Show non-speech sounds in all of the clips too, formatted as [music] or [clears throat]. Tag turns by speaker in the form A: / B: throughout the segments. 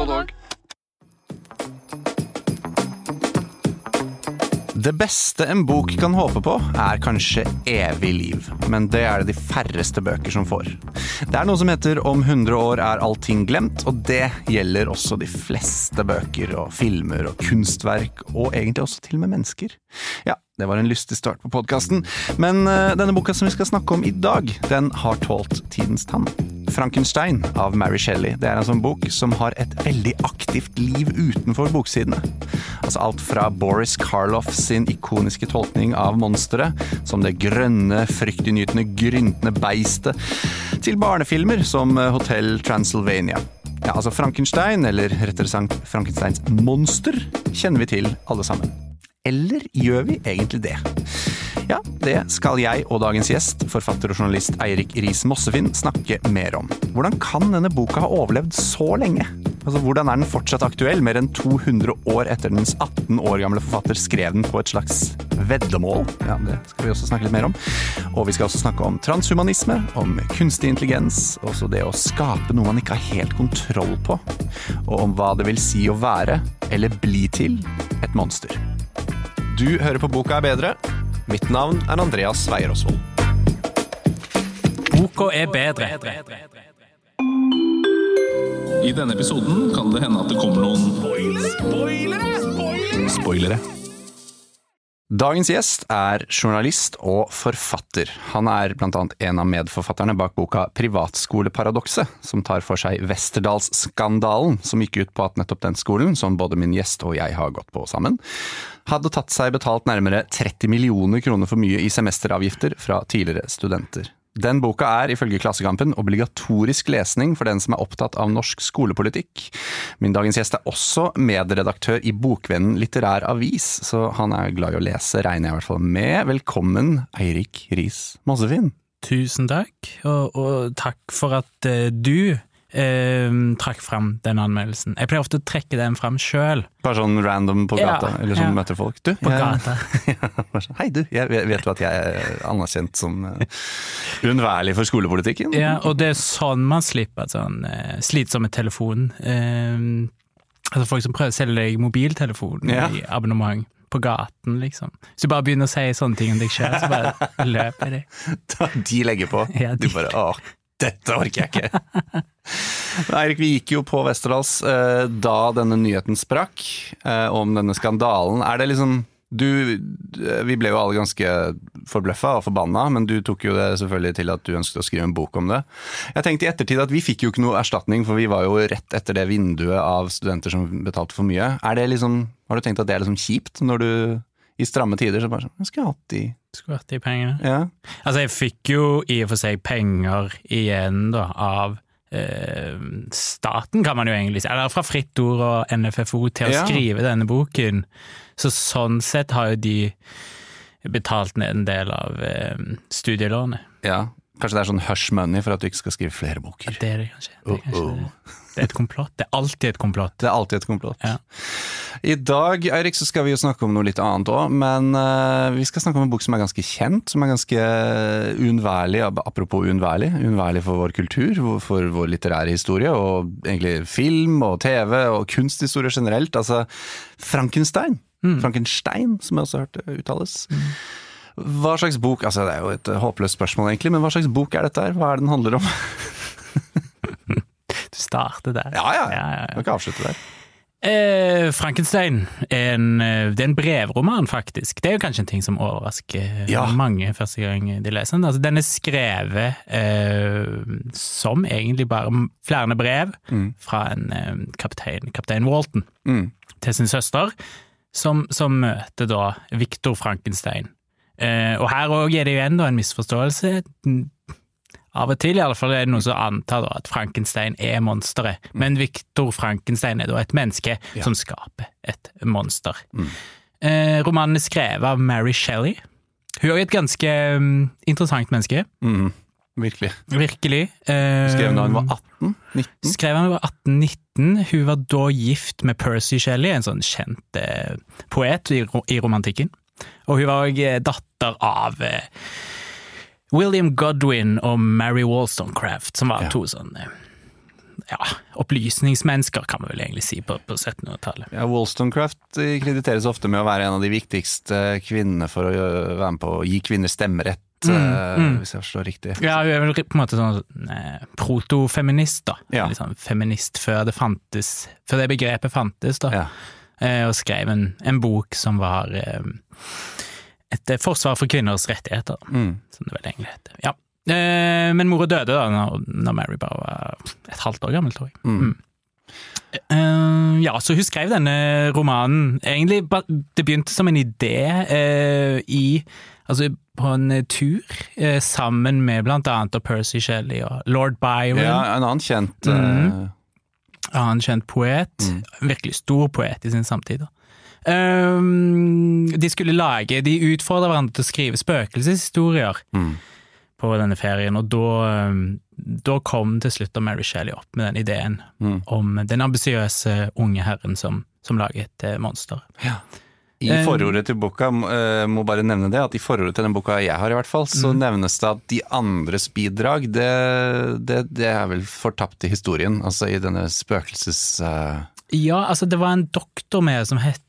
A: Poddag.
B: Det beste en bok kan håpe på, er kanskje evig liv. Men det er det de færreste bøker som får. Det er noe som heter Om 100 år er allting glemt, og det gjelder også de fleste bøker og filmer og kunstverk, og egentlig også til og med mennesker. Ja, det var en lystig start på podkasten, men uh, denne boka som vi skal snakke om i dag, den har tålt tidens tann. Frankenstein av Mary Shelley. Det er altså en bok som har et veldig aktivt liv utenfor boksidene. Altså alt fra Boris Karloff sin ikoniske tolkning av monsteret, som det grønne, fryktinngytende, gryntende beistet, til barnefilmer som Hotell Transylvania. Ja, altså Frankenstein, eller rettere sagt Frankensteins monster, kjenner vi til alle sammen. Eller gjør vi egentlig det? Ja, det skal jeg og dagens gjest, forfatter og journalist Eirik Riis Mossefinn, snakke mer om. Hvordan kan denne boka ha overlevd så lenge? Altså, Hvordan er den fortsatt aktuell, mer enn 200 år etter dens 18 år gamle forfatter skrev den på et slags veddemål? Ja, Det skal vi også snakke litt mer om. Og vi skal også snakke om transhumanisme, om kunstig intelligens, også det å skape noe man ikke har helt kontroll på, og om hva det vil si å være, eller bli til, et monster. Du hører på Boka er bedre. Mitt navn er Andreas Weier Osvold.
C: Boka er bedre.
D: I denne episoden kan det hende at det kommer noen
B: Spoilere. Dagens gjest er journalist og forfatter. Han er blant annet en av medforfatterne bak boka Privatskoleparadokset, som tar for seg Westerdalsskandalen, som gikk ut på at nettopp den skolen, som både min gjest og jeg har gått på sammen, hadde tatt seg betalt nærmere 30 millioner kroner for mye i semesteravgifter fra tidligere studenter. Den boka er ifølge Klassekampen obligatorisk lesning for den som er opptatt av norsk skolepolitikk. Min dagens gjest er også medredaktør i Bokvennen litterær avis, så han er glad i å lese, regner jeg i hvert fall med. Velkommen, Eirik Riis Mossefinn.
C: Tusen takk, og, og takk for at uh, du uh, trakk fram den anmeldelsen. Jeg pleier ofte å trekke den fram sjøl.
B: Bare sånn random på
C: Ja,
B: gata, eller sånn
C: ja.
B: møter folk. Du,
C: På
B: jeg-
C: gata. [laughs]
B: Ja, sånn, Hei du, jeg vet jo at jeg er anerkjent som uunnværlig for skolepolitikken?
C: Ja, og det er sånn man slipper et sånn uh, slitsomme telefon. Uh, altså folk som prøver å selge deg mobiltelefon
B: Ja.
C: i abonnement. På gaten, liksom. Hvis du bare begynner å si sånne ting om deg sjøl, så bare [laughs] løper de.
B: Da de legger på.
C: Ja,
B: Du bare åh, dette orker jeg ikke. [laughs] Eirik, vi gikk jo på Westerdals eh, da denne nyheten sprakk eh, om denne skandalen. Er det liksom du, eh, Vi ble jo alle ganske forbløffa og forbanna, men du tok jo det selvfølgelig til at du ønsket å skrive en bok om det. Jeg tenkte i ettertid at vi fikk jo ikke noe erstatning, for vi var jo rett etter det vinduet av studenter som betalte for mye. Er det liksom, Har du tenkt at det er liksom kjipt når du i stramme tider så bare sånn Jeg skulle hatt de
C: Skulle hatt de pengene.
B: Ja.
C: Altså, jeg fikk jo i og for seg penger igjen da, av eh, staten, kan man jo egentlig si, eller fra Fritt Ord og NFFO til å
B: Ja.
C: skrive denne boken. Så sånn sett har jo de betalt ned en del av eh, studielånet.
B: ja. Kanskje det er sånn hush money for at du ikke skal skrive flere boker.
C: Det er det kanskje. Det er, kanskje
B: Oh, oh.
C: det. Et komplott. Det er alltid et komplott.
B: Det er alltid et komplott.
C: Ja.
B: I dag Eirik, så skal vi jo snakke om noe litt annet òg, men uh, vi skal snakke om en bok som er ganske kjent, som er ganske uunnværlig, apropos uunnværlig, uunnværlig for vår kultur, for vår litterære historie, og egentlig film og TV og kunsthistorie generelt. Altså Frankenstein. Frankenstein, som jeg også har hørt det uttales. Hva slags bok Altså, det er jo et eh, håpløst spørsmål, egentlig, men hva slags bok er dette her? Hva er det den handler om? [laughs]
C: Du starter der.
B: Ja, ja, ja.
C: ja.
B: Kan ikke avslutte der.
C: Eh, Frankenstein en, eh, det er en brevroman, faktisk. Det er jo kanskje en ting som overrasker
B: Ja.
C: mange første gang de leser den. Altså, den er skrevet eh, som egentlig bare flere brev
B: Mm.
C: fra en eh, kaptein, kaptein Walton,
B: Mm.
C: til sin søster, som, som møter da Victor Frankenstein. Eh, og her òg er det jo igjen en misforståelse. Av og til i alle fall er det noen som antar at Frankenstein er monsteret, men Victor Frankenstein er da et menneske
B: Ja.
C: som skaper et monster.
B: Mm.
C: Eh, romanen er skrevet av Mary Shelley. Hun er også et ganske um, interessant menneske,
B: Mm. Virkelig.
C: virkelig. Eh,
B: Skrev da hun var 18? 19?
C: Skrev han var 1819. Hun var da gift med Percy Shelley, en sånn kjent eh, poet i, i romantikken. Og hun var òg datter av eh, William Godwin og Mary Wollstonecraft, som var
B: Ja.
C: to sånne ja, opplysningsmennesker, kan vi vel egentlig si, på, på 1700-tallet.
B: Ja, Wollstonecraft eh, krediteres ofte med å være en av de viktigste kvinnene for å være med på å gi kvinner stemmerett,
C: Mm,
B: eh,
C: mm.
B: hvis jeg forstår riktig.
C: Ja, hun er vel på en måte sånn eh, protofeminist, da.
B: Ja.
C: Sånn feminist før det fantes, før det begrepet fantes, da.
B: Ja.
C: Eh, og skrev en, en bok som var eh, et eh, forsvar for kvinners rettigheter,
B: Mm.
C: som det vel egentlig heter. Ja. Eh, men mora døde da når, når Mary bare var et halvt år gammel, tror jeg.
B: Mm.
C: Eh, ja, så hun skrev denne romanen Egentlig, det begynte som en idé eh, i Altså på en tur eh, sammen med blant annet Percy Shelley og lord Byron.
B: Ja, en annen kjent
C: mm.
B: eh,
C: annen kjent poet.
B: Mm.
C: Virkelig stor poet i sin samtid. da. Um, de skulle lage De utfordra hverandre til å skrive spøkelseshistorier
B: mm.
C: på denne ferien, og da, um, da kom til slutt Mary Shelley opp med den ideen
B: Mm.
C: om den ambisiøse unge herren som, som laget et monster.
B: I
C: Eh,
B: forordet til boka, eh, må bare nevne det, at i forordet til den boka jeg har i hvert fall, så
C: Mm.
B: nevnes det at de andres bidrag, det, det, det er vel fortapt i historien. Altså i denne spøkelses... Uh...
C: Ja, altså det var en doktor med som het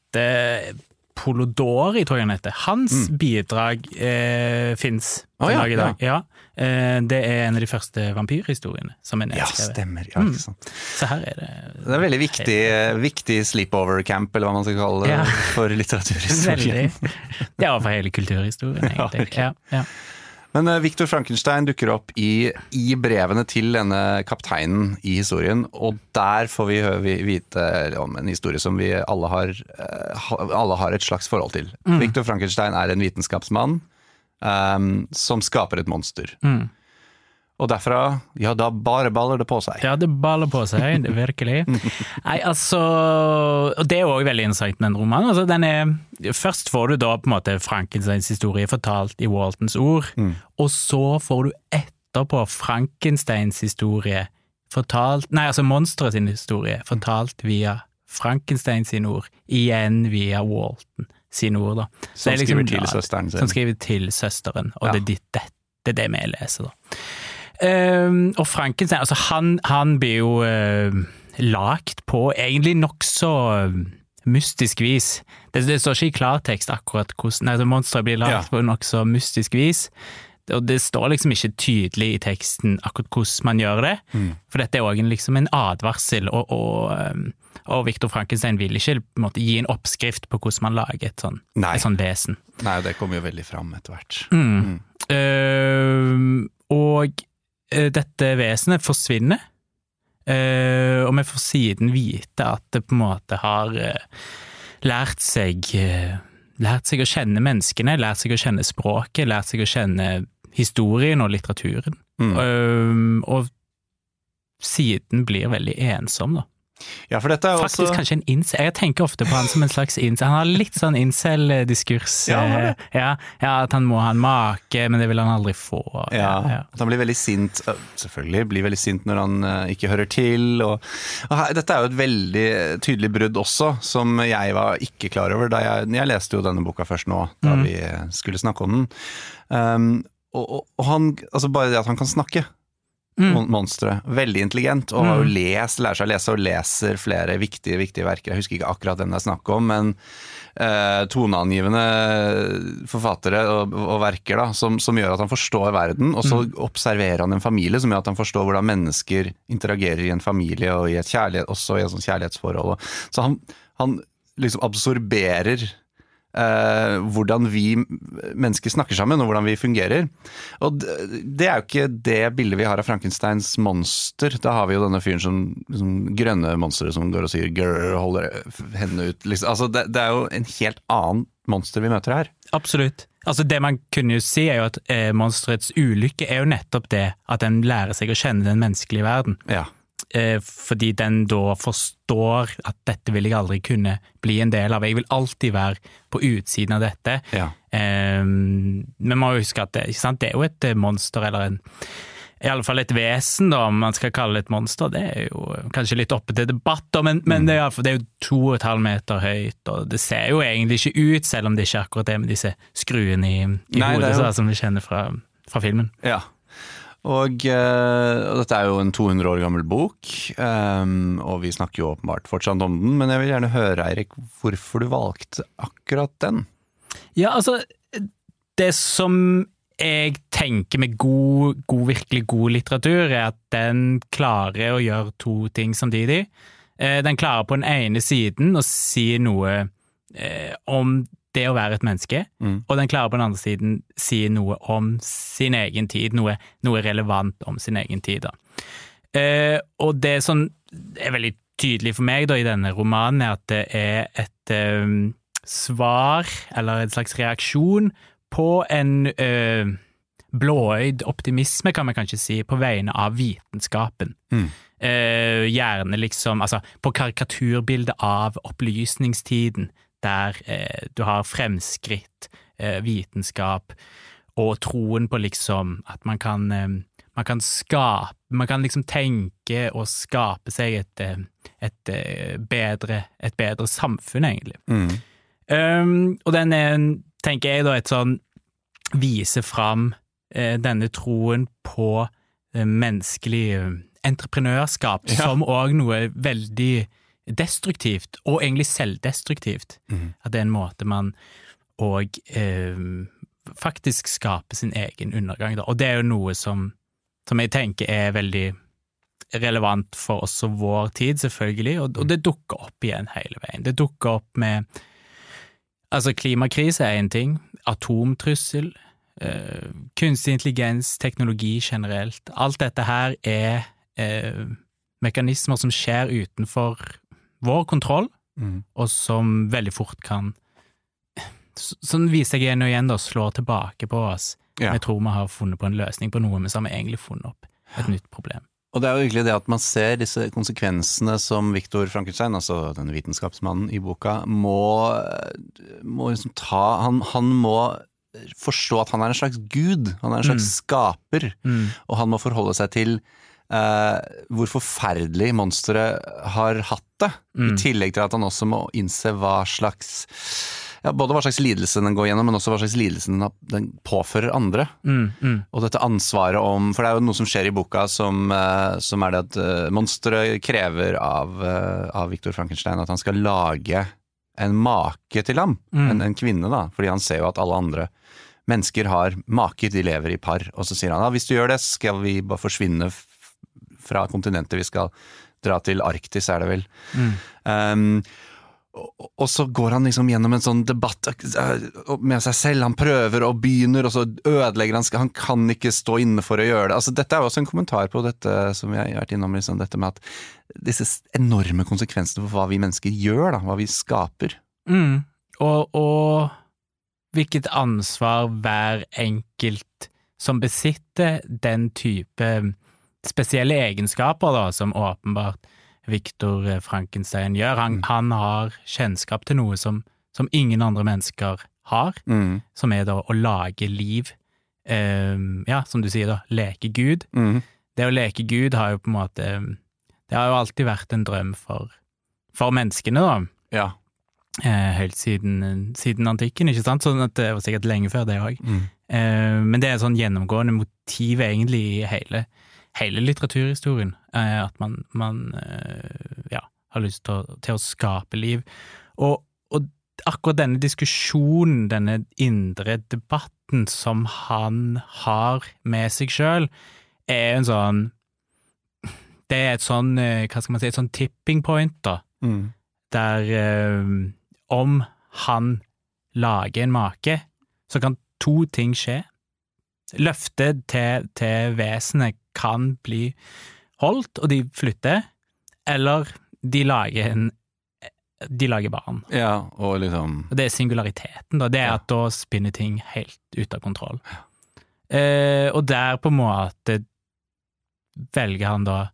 C: Polodori, tror jeg han heter. Hans bidrag eh, fins
B: Mm.
C: ah,
B: ja,
C: dag i dag. Ja. Eh, det er en av de første vampyrhistoriene som er
B: ja, stemmer. Ja,
C: Mm.
B: ikke sant.
C: Så her er det
B: Det er veldig viktig, viktig sleepover camp, eller hva man skal kalle det,
C: Ja.
B: for litteraturhistorien.
C: veldig Ja, for hele kulturhistorien, [laughs]
B: Ja,
C: egentlig. Ja, ja.
B: Men uh, Victor Frankenstein dukker opp i, i brevene til denne kapteinen i historien, og der får vi, vite om en historie som vi alle har, eh, alle har et slags forhold til.
C: Mm.
B: Victor Frankenstein er en vitenskapsmann um, som skaper et monster.
C: Mm.
B: Og derfra, ja da bare baller det på seg.
C: Ja, det baller på seg, det virkelig. [laughs] Nei, altså Og det er òg veldig interessant den romanen. Altså, den er, først får du da på en måte Frankensteins historie fortalt i Waltons ord,
B: Mm.
C: og så får du etterpå Frankensteins historie fortalt Nei, altså monsteret sin historie fortalt via Frankenstein sine ord, igjen via Walton sine ord, da.
B: Som
C: liksom-
B: skriver til søsteren sin.
C: Som skriver til søsteren, og
B: Ja.
C: det, er ditt- det, det er det vi leser, da. Ehm, og Frankenstein, altså han, han blir jo uh, lagt på egentlig nokså uh, mystisk vis. Det, det står ikke i klartekst akkurat hvordan altså Monsteret blir lagt
B: Ja.
C: på nokså mystisk vis. Og det står liksom ikke tydelig i teksten akkurat hvordan man gjør det,
B: Mm.
C: for dette er òg liksom en advarsel, og, og, um, og Viktor Frankenstein vil ikke måte, gi en oppskrift på hvordan man lager et sånn, et sånn vesen.
B: Nei, det kommer jo veldig fram etter hvert.
C: Mm. Eh, og eh, dette vesenet forsvinner, Uh, og vi får siden vite at det på en måte har uh, lært seg uh, Lært seg å kjenne menneskene, lært seg å kjenne språket, lært seg å kjenne historien og litteraturen.
B: Mm.
C: Eh, og siden blir veldig ensom, da.
B: Ja, for dette er
C: Faktisk
B: også
C: kanskje en incel. Jeg tenker ofte på han som en slags incel. Han har litt sånn incel-diskurs.
B: Ja,
C: eh, ja, ja, at han må ha en make, men det vil han aldri få.
B: Ja, at han blir veldig sint, selvfølgelig blir veldig sint når han ikke hører til. Og, og her, dette er jo et veldig tydelig brudd også, som jeg var ikke klar over da jeg, jeg leste jo denne boka først nå, da
C: Mm.
B: vi skulle snakke om den. Um, og, og, og han, altså bare det at han kan snakke,
C: Mm.
B: mon- monsteret, veldig intelligent, og har jo
C: Mm.
B: lest, lærer seg å lese og leser flere viktige, viktige verker. Jeg husker ikke akkurat hvem det er snakk om, men eh, toneangivende forfattere og, og verker da, som, som gjør at han forstår verden, og så observerer han en familie som gjør at han forstår hvordan mennesker interagerer i en familie og i et kjærlighet, også i et sånt kjærlighetsforhold. Så han, han liksom absorberer eh, hvordan vi mennesker snakker sammen, og hvordan vi fungerer. Og det, er jo ikke det bildet vi har av Frankensteins monster. Da har vi jo denne fyren som liksom, grønne monsteret som går og sier 'grr', holder hendene ut. Liksom. Altså, det, det er jo en helt annen monster vi møter her.
C: Absolutt. Altså Det man kunne jo si, er jo at eh, monsterets ulykke er jo nettopp det at den lærer seg å kjenne den menneskelige verden.
B: Ja.
C: Eh, fordi den da forstår at dette vil jeg aldri kunne bli en del av. Jeg vil alltid være på utsiden av dette.
B: ja.
C: Men man må huske at det, det er jo et eh, monster, eller en i alle fall et vesen, da, om man skal kalle det et monster. Det er jo kanskje litt oppe til debatt, da, men, men det, er, det er jo to og et halv meter høyt, og det ser jo egentlig ikke ut, selv om det ikke akkurat er med disse skruene i, i
B: Nei,
C: hodet
B: er jo-
C: som vi kjenner fra, fra filmen.
B: Ja. Og, eh, og dette er jo en 200 år gammel bok, um, og vi snakker jo åpenbart fortsatt om den, men jeg vil gjerne høre, Eirik, hvorfor du valgte akkurat den?
C: Ja, altså Det som jeg tenker med god, god, virkelig god litteratur, er at den klarer å gjøre to ting samtidig. Eh, den klarer på den ene siden å si noe eh, om det å være et menneske,
B: Mm.
C: og den klarer på den andre siden si noe om sin egen tid, noe, noe relevant om sin egen tid. Da. Eh, og det som er veldig tydelig for meg da i denne romanen, er at det er et eh, svar, eller en slags reaksjon, på en eh, blåøyd optimisme, kan man kanskje si, på vegne av vitenskapen.
B: Mm.
C: Eh, gjerne liksom, altså på karikaturbildet av opplysningstiden, der eh, du har fremskritt, eh, vitenskap og troen på liksom at man kan, eh, man kan skape, man kan liksom tenke og skape seg et, eh, et, eh, bedre, et bedre samfunn, egentlig.
B: Mm.
C: Um, og den er, tenker jeg da, et sånn viser fram eh, denne troen på menneskelig entreprenørskap
B: Ja.
C: som òg noe veldig destruktivt, og egentlig selvdestruktivt.
B: Mm.
C: At det er en måte man òg eh, faktisk skaper sin egen undergang, da. Og det er jo noe som, som jeg tenker er veldig relevant for oss og vår tid, selvfølgelig, og, og det dukker opp igjen hele veien. Det dukker opp med Altså, klimakrise er én ting, atomtrussel, eh, kunstig intelligens, teknologi generelt. Alt dette her er eh, mekanismer som skjer utenfor vår kontroll,
B: Mm.
C: og som veldig fort kan Sånn viser jeg igjen og igjen, da, slår tilbake på oss.
B: Ja.
C: Vi tror vi har funnet på en løsning på noe, men så har vi egentlig funnet opp et nytt problem.
B: Og det er jo virkelig det at man ser disse konsekvensene som Viktor Frankenstein, altså denne vitenskapsmannen i boka, må, må liksom ta han, han må forstå at han er en slags gud. Han er en slags skaper.
C: Mm.
B: Og han må forholde seg til eh, hvor forferdelig monsteret har hatt det. I
C: Mm.
B: tillegg til at han også må innse hva slags ja, Både hva slags lidelse den går gjennom, men også hva slags lidelse den, den påfører andre.
C: Mm, mm,
B: Og dette ansvaret om For det er jo noe som skjer i boka som, eh, som er det at uh, monsteret krever av, eh, av Viktor Frankenstein at han skal lage en make til ham.
C: Mm.
B: En, en kvinne, da. Fordi han ser jo at alle andre mennesker har maker, de lever i par. Og så sier han ja, hvis du gjør det, skal vi bare forsvinne fra kontinentet. Vi skal dra til Arktis, er det vel.
C: mm.
B: Um, og, og så går han liksom gjennom en sånn debatt eh, med seg selv. Han prøver og begynner, og så ødelegger han. Han kan ikke stå inne for å gjøre det. Altså, dette er jo også en kommentar på dette som vi har vært innom, liksom, dette med at disse enorme konsekvensene for hva vi mennesker gjør, da, hva vi skaper.
C: Mm. Og, og hvilket ansvar hver enkelt som besitter den type spesielle egenskaper, da, som åpenbart Viktor Frankenstein gjør. Han,
B: Mm.
C: han har kjennskap til noe som, som ingen andre mennesker har,
B: Mm.
C: som er da å lage liv. Um, ja, som du sier, da, leke Gud.
B: Mm.
C: Det å leke Gud har jo på en måte Det har jo alltid vært en drøm for, for menneskene, da.
B: Ja.
C: Eh, helt siden, siden antikken, ikke sant? Sånn at det var sikkert lenge før det òg.
B: Mm.
C: Eh, men det er et sånn gjennomgående motiv egentlig i hele, hele litteraturhistorien. Eh, at man, man eh, ja, har lyst til å, til å skape liv. Og, og akkurat denne diskusjonen, denne indre debatten som han har med seg sjøl, er en sånn Det er et sånn, eh, hva skal man si, et sånn tipping point, da
B: Mm.
C: der om han lager en make, så kan to ting skje. Løftet til, til vesenet kan bli holdt, og de flytter, eller de lager en de lager barn.
B: ja, og liksom
C: Og det er singulariteten, da. Det er
B: Ja.
C: at da spinner ting helt ut av kontroll. Eh, og der på en måte velger han da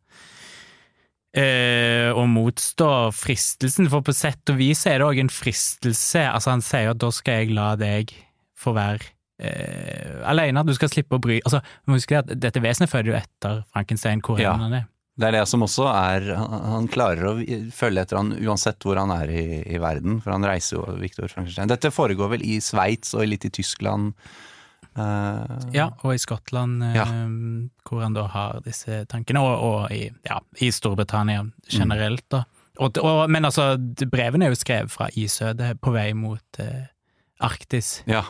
C: eh, å motstå fristelsen, for på sett og vis er det òg en fristelse. Altså, han sier at da skal jeg la deg få være eh, alene, du skal slippe å bry Altså, huske at dette vesenet føder jo etter Frankenstein, hvor
B: Ja.
C: han er.
B: Det er det som også er Han, klarer å følge etter han uansett hvor han er i, i verden, for han reiser jo, Viktor Frankenstein. Dette foregår vel i Sveits og litt i Tyskland? Uh,
C: Ja, og i Skottland, eh,
B: Ja.
C: hvor han da har disse tankene, og, og i, ja, i Storbritannia generelt, da. Og, og, men altså, brevene er jo skrevet fra isødet på vei mot uh, Arktis.
B: ja.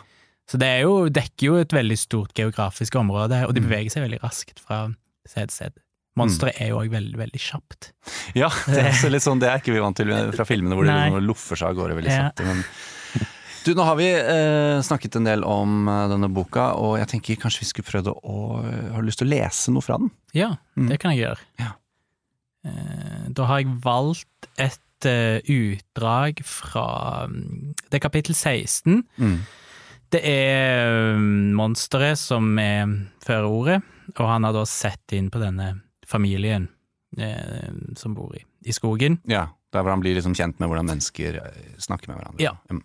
C: Så det er jo, dekker jo et veldig stort geografisk område, og de
B: Mm.
C: beveger seg veldig raskt fra sted til sted. Monsteret er jo òg veldig, veldig kjapt.
B: Ja, det er, også litt sånn, det er ikke vi vant til fra filmene hvor de
C: Nei.
B: liksom loffer seg av gårde veldig
C: Ja.
B: Men... Du, nå har vi eh, snakket en del om eh, denne boka, og jeg tenker kanskje vi skulle prøvd å Har du lyst til å lese noe fra den?
C: Ja,
B: Mm.
C: det kan jeg gjøre.
B: Ja.
C: Eh, Da har jeg valgt et uh, utdrag fra mm, Det er kapittel 16. Det er mm, monsteret som er førerordet, og han har da sett inn på denne familien eh, som bor i, i skogen.
B: Ja, Der hvor han blir liksom kjent med hvordan mennesker eh, snakker med hverandre.
C: Ja.
B: Mm.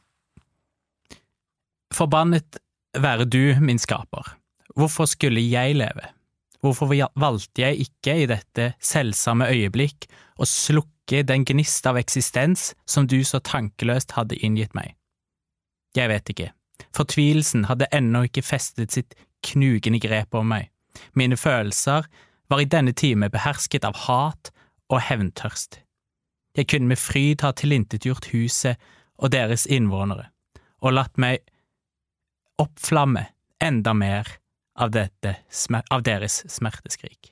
C: Forbannet være du, min skaper. Hvorfor skulle jeg leve? Hvorfor valgte jeg ikke i dette selvsamme øyeblikk å slukke den gnist av eksistens som du så tankeløst hadde inngitt meg? Jeg vet ikke. Fortvilelsen hadde ennå ikke festet sitt knugende grep om meg. Mine følelser var i denne time behersket av hat og hevntørst. Jeg kunne med fryd ha tilintetgjort huset og deres innvånere, og latt meg oppflamme enda mer av, dette, av deres smerteskrik.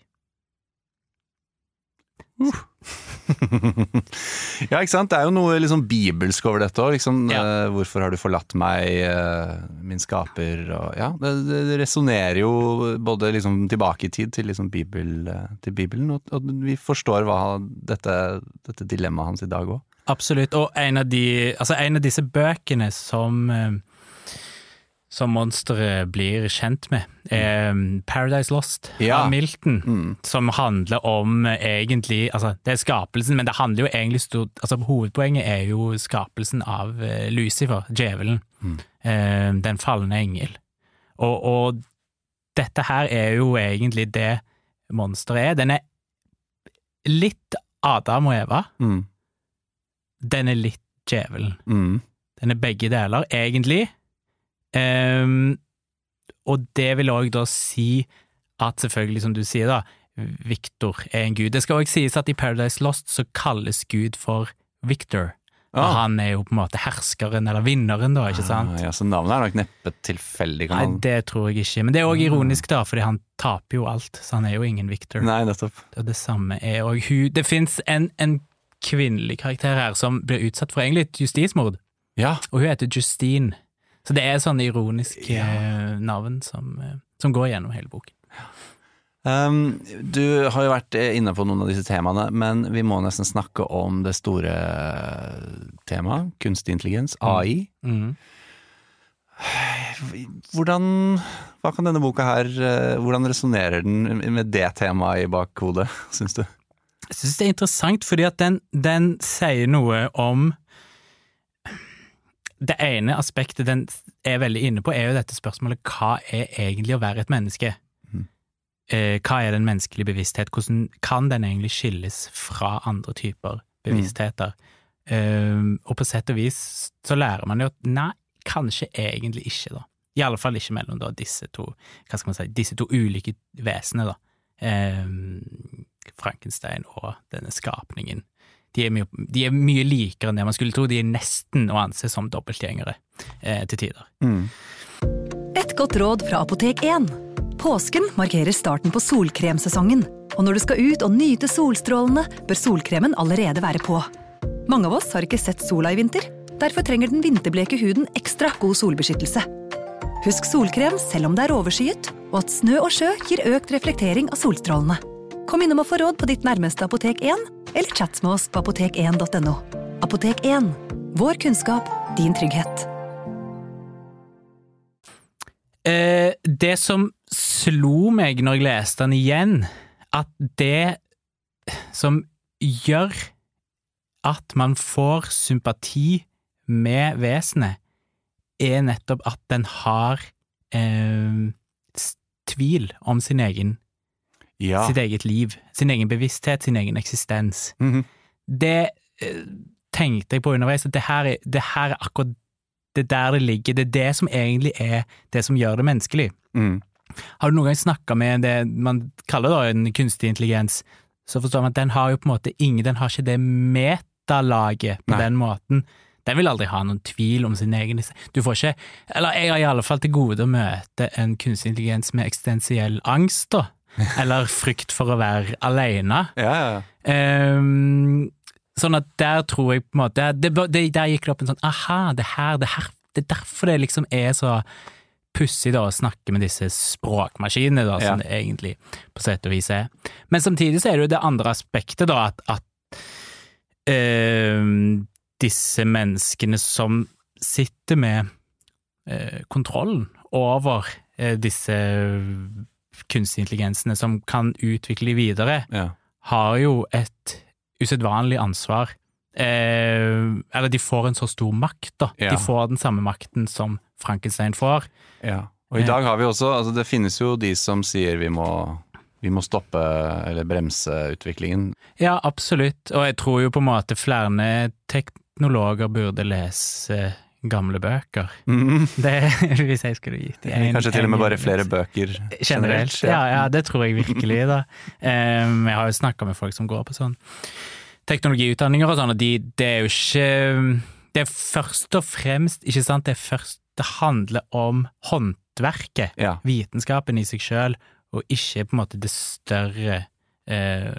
B: Ja, ikke sant. Det er jo noe liksom bibelsk over dette òg. Liksom,
C: Ja.
B: uh, hvorfor har du forlatt meg, uh, min skaper? Og, ja, det, det resonnerer jo både liksom tilbake i tid til, liksom Bibel, eh, til Bibelen, og, og vi forstår hva dette, dette dilemmaet hans i dag òg.
C: Absolutt, og en av, de, altså en av disse bøkene som som monsteret blir kjent med, Eh, Paradise Lost
B: Ja.
C: av Milton.
B: Mm.
C: som handler om egentlig Altså, det er skapelsen, men det handler jo egentlig stort Altså, hovedpoenget er jo skapelsen av eh, Lucifer, djevelen.
B: Mm.
C: Eh, den falne engel. Og, og dette her er jo egentlig det monsteret er. Den er litt Adam og Eva.
B: Mm.
C: Den er litt djevelen.
B: Mm.
C: Den er begge deler, egentlig. Ehm, og det vil òg da si at selvfølgelig, som du sier da, Victor er en gud. Det skal òg sies at i Paradise Lost så kalles Gud for Victor. Og
B: Ah.
C: han er jo på en måte herskeren, eller vinneren, da, ikke sant?
B: Ah, ja, så navnet er nok neppe tilfeldig. Kan
C: Nei, det tror jeg ikke. Men det er òg ironisk, da, fordi han taper jo alt, så han er jo ingen Victor.
B: Nei, nettopp.
C: Det, det samme er òg hun Det fins en, en kvinnelig karakter her som blir utsatt for egentlig et justismord,
B: Ja.
C: og hun heter Justine. Så det er sånne ironiske
B: Ja.
C: eh, navn som, eh, som går gjennom hele boken.
B: Um, du har jo vært eh, inne på noen av disse temaene, men vi må nesten snakke om det store temaet, kunstig intelligens, AI.
C: Mm.
B: Hvordan Hva kan denne boka her Hvordan resonnerer den med det temaet i bakhodet, [laughs] syns du?
C: Jeg synes det er interessant, fordi at den, den sier noe om Det ene aspektet den er veldig inne på, er jo dette spørsmålet hva er egentlig å være et menneske?
B: Mm.
C: Eh, hva er den menneskelige bevissthet? Hvordan kan den egentlig skilles fra andre typer bevisstheter? Eh, og på sett og vis så lærer man jo at nei, kanskje egentlig ikke, da. I alle fall ikke mellom da disse to, hva skal man si, disse to ulike vesenene, da. Eh, Frankenstein og denne skapningen. De er, mye, de er mye likere enn det man skulle tro. De er nesten å anse som dobbeltgjengere eh, til tider.
A: Et godt råd fra Apotek 1. Påsken markerer starten på solkremsesongen. Og når du skal ut og nyte solstrålene, bør solkremen allerede være på. Mange av oss har ikke sett sola i vinter. Derfor trenger den vinterbleke huden ekstra god solbeskyttelse. Husk solkrem selv om det er overskyet, og at snø og sjø gir økt reflektering av solstrålene. Kom innom og få råd på ditt nærmeste Apotek 1, eller chat med oss på apotek1.no. Apotek 1 vår kunnskap, din trygghet.
C: Eh, det som slo meg når jeg leste den igjen, at det som gjør at man får sympati med vesenet, er nettopp at den har eh, tvil om sin egen,
B: Ja.
C: sitt eget liv, sin egen bevissthet, sin egen eksistens.
B: Mhm.
C: Det eh, tenkte jeg på underveis, at det her er, det her er akkurat det er der det ligger. Det er det som egentlig er det som gjør det menneskelig.
B: Mm.
C: Har du noen gang snakka med det man kaller da en kunstig intelligens, så forstår man at den har jo på en måte ingen Den har ikke det metalaget på
B: Nei.
C: den måten. Den vil aldri ha noen tvil om sin egen Du får ikke Eller jeg har i alle fall til gode å møte en kunstig intelligens med eksistensiell angst, da. Eller frykt for å være aleine.
B: Ja, ja.
C: Ehm, sånn at der tror jeg på en måte det, det, Der gikk det opp en sånn aha, det her, det her Det er derfor det liksom er så pussig da å snakke med disse språkmaskinene, da, som
B: Ja.
C: det egentlig på sett og vis er. Men samtidig så er det jo det andre aspektet, da, at, at ehm, disse menneskene som sitter med uh, kontrollen over uh, disse kunstige intelligensene, som kan utvikle videre,
B: ja.
C: har jo et usedvanlig ansvar. Eh, eller de får en så stor makt, da.
B: Ja.
C: De får den samme makten som Frankenstein får.
B: Ja. Og i dag har vi også altså Det finnes jo de som sier vi må, vi må stoppe eller bremse utviklingen.
C: Ja, absolutt. Og jeg tror jo på en måte flere teknologer burde lese gamle bøker. [laughs] Det, hvis jeg skulle gitt de en-
B: Kanskje til og med bare flere bøker
C: Generelt, ja, ja, det tror jeg virkelig, da. [laughs] Um, jeg har jo snakka med folk som går på sånn teknologiutdanninger og sånn, og de, det er jo ikke Det er først og fremst, ikke sant, det først Det handler om håndverket,
B: Ja.
C: vitenskapen i seg sjøl, og ikke på en måte det større eh,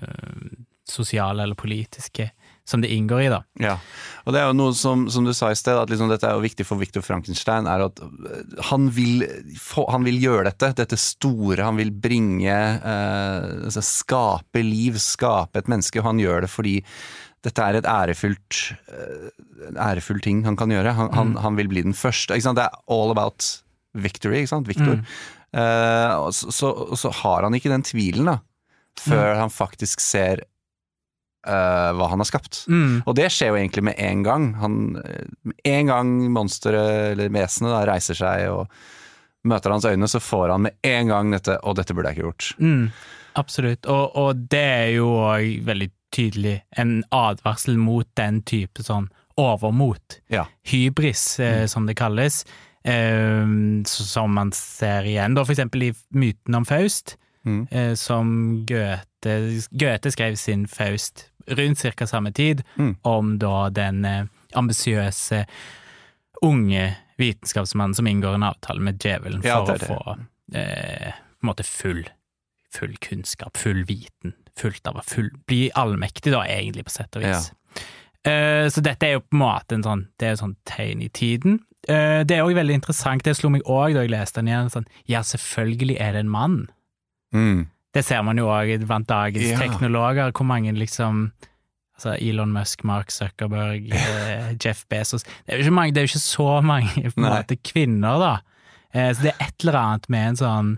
C: sosiale eller politiske som det inngår i, da.
B: Ja, og det er jo noe som, som du sa i sted, at liksom dette er jo viktig for Victor Frankenstein, er at øh, han vil, få, han vil gjøre dette, dette store, han vil bringe, eh, altså skape liv, skape et menneske, og han gjør det fordi dette er et ærefullt, eh, en ærefull ting han kan gjøre. Han, han, han vil bli den første. Det er all about victory, ikke sant? Victor. Eh, og så, så, så har han ikke den tvilen, da, før han faktisk ser eh, hva han har skapt.
C: Mm.
B: Og det skjer jo egentlig med en gang. Han, eh, med en gang monsteret, eller vesenet, da, reiser seg og møter hans øyne, så får han med en gang dette 'Å, dette burde jeg ikke gjort'.
C: Mm, absolutt, og, og det er jo òg veldig tydelig en advarsel mot den type sånn overmot.
B: Ja.
C: Hybris, eh, som det kalles, eh, som man ser igjen da, for eksempel i myten om Faust,
B: Mm.
C: eh, som Goethe, Goethe skrev sin Faust rundt cirka samme tid,
B: Mm.
C: om da den eh, ambisiøse unge vitenskapsmannen som inngår en avtale med djevelen for
B: Ja, det
C: å
B: er
C: få eh, på en måte full, full kunnskap, full viten, fullt av full, bli allmektig da, egentlig, på sett og vis. Eh, så dette er jo på en måte en sånn, det er jo sånn tegn i tiden. Eh, det er òg veldig interessant, det slo meg òg da jeg leste den igjen, sånn, ja, selvfølgelig er det en mann.
B: Mm.
C: Det ser man jo òg blant dagens
B: Ja.
C: teknologer, hvor mange liksom Altså Elon Musk, Mark Zuckerberg, [laughs] eh, Jeff Bezos Det er jo ikke, mange, det er jo ikke så mange måte kvinner, da. Eh, så det er et eller annet med en sånn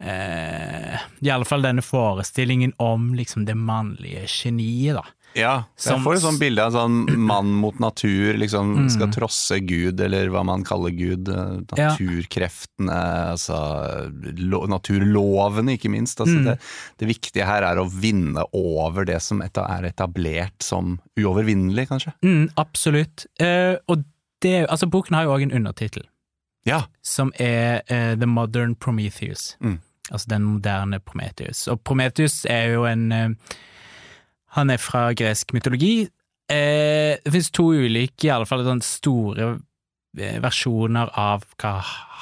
C: eh, fall denne forestillingen om liksom det mannlige geniet, da.
B: Ja, jeg får et sånt bilde av en sånn [clears throat] mann mot natur, liksom
C: Mm.
B: skal trosse Gud, eller hva man kaller Gud. eh,
C: Ja.
B: Naturkreftene, altså naturlovene, ikke minst. Altså,
C: Mm.
B: det, det viktige her er å vinne over det som er etablert som uovervinnelig, kanskje.
C: Mm, absolutt. Eh, og det, altså boken har jo òg en undertittel.
B: Ja.
C: som er eh, The Modern Prometheus.
B: Mm.
C: Altså den moderne Prometheus. Og Prometheus er jo en eh, Han er fra gresk mytologi. Eh, det finnes to ulike, i alle fall sånn store eh, versjoner av hva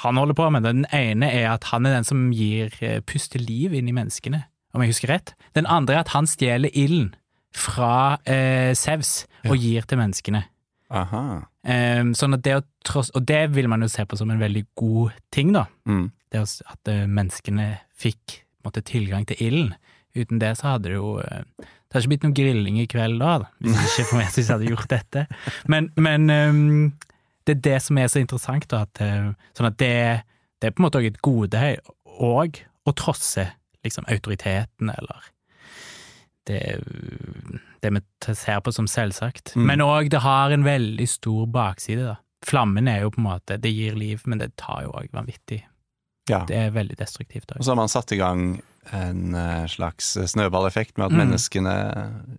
C: han holder på med. Den ene er at han er den som gir eh, puste liv inn i menneskene, om jeg husker rett. Den andre er at han stjeler ilden fra eh, Sevs og gir til menneskene.
B: Aha.
C: Um, sånn at det å tross, og det vil man jo se på som en veldig god ting, da.
B: Mm.
C: Det at eh, menneskene fikk måtte, tilgang til ilden. Uten det så hadde det jo eh, Det hadde ikke blitt noe grilling i kveld da, hvis hvis ikke for meg hvis jeg hadde gjort dette. Men, men um, det er det som er så interessant, da. At, eh, sånn at det, det er på en måte òg et gode òg å trosse liksom autoriteten, eller det, det vi ser på som selvsagt.
B: Mm.
C: Men òg det har en veldig stor bakside, da. Flammen er jo på en måte Det gir liv, men det tar jo òg vanvittig.
B: Ja.
C: Det er veldig destruktivt
B: Og så har man satt i gang en eh, slags snøballeffekt med at
C: Mm.
B: menneskene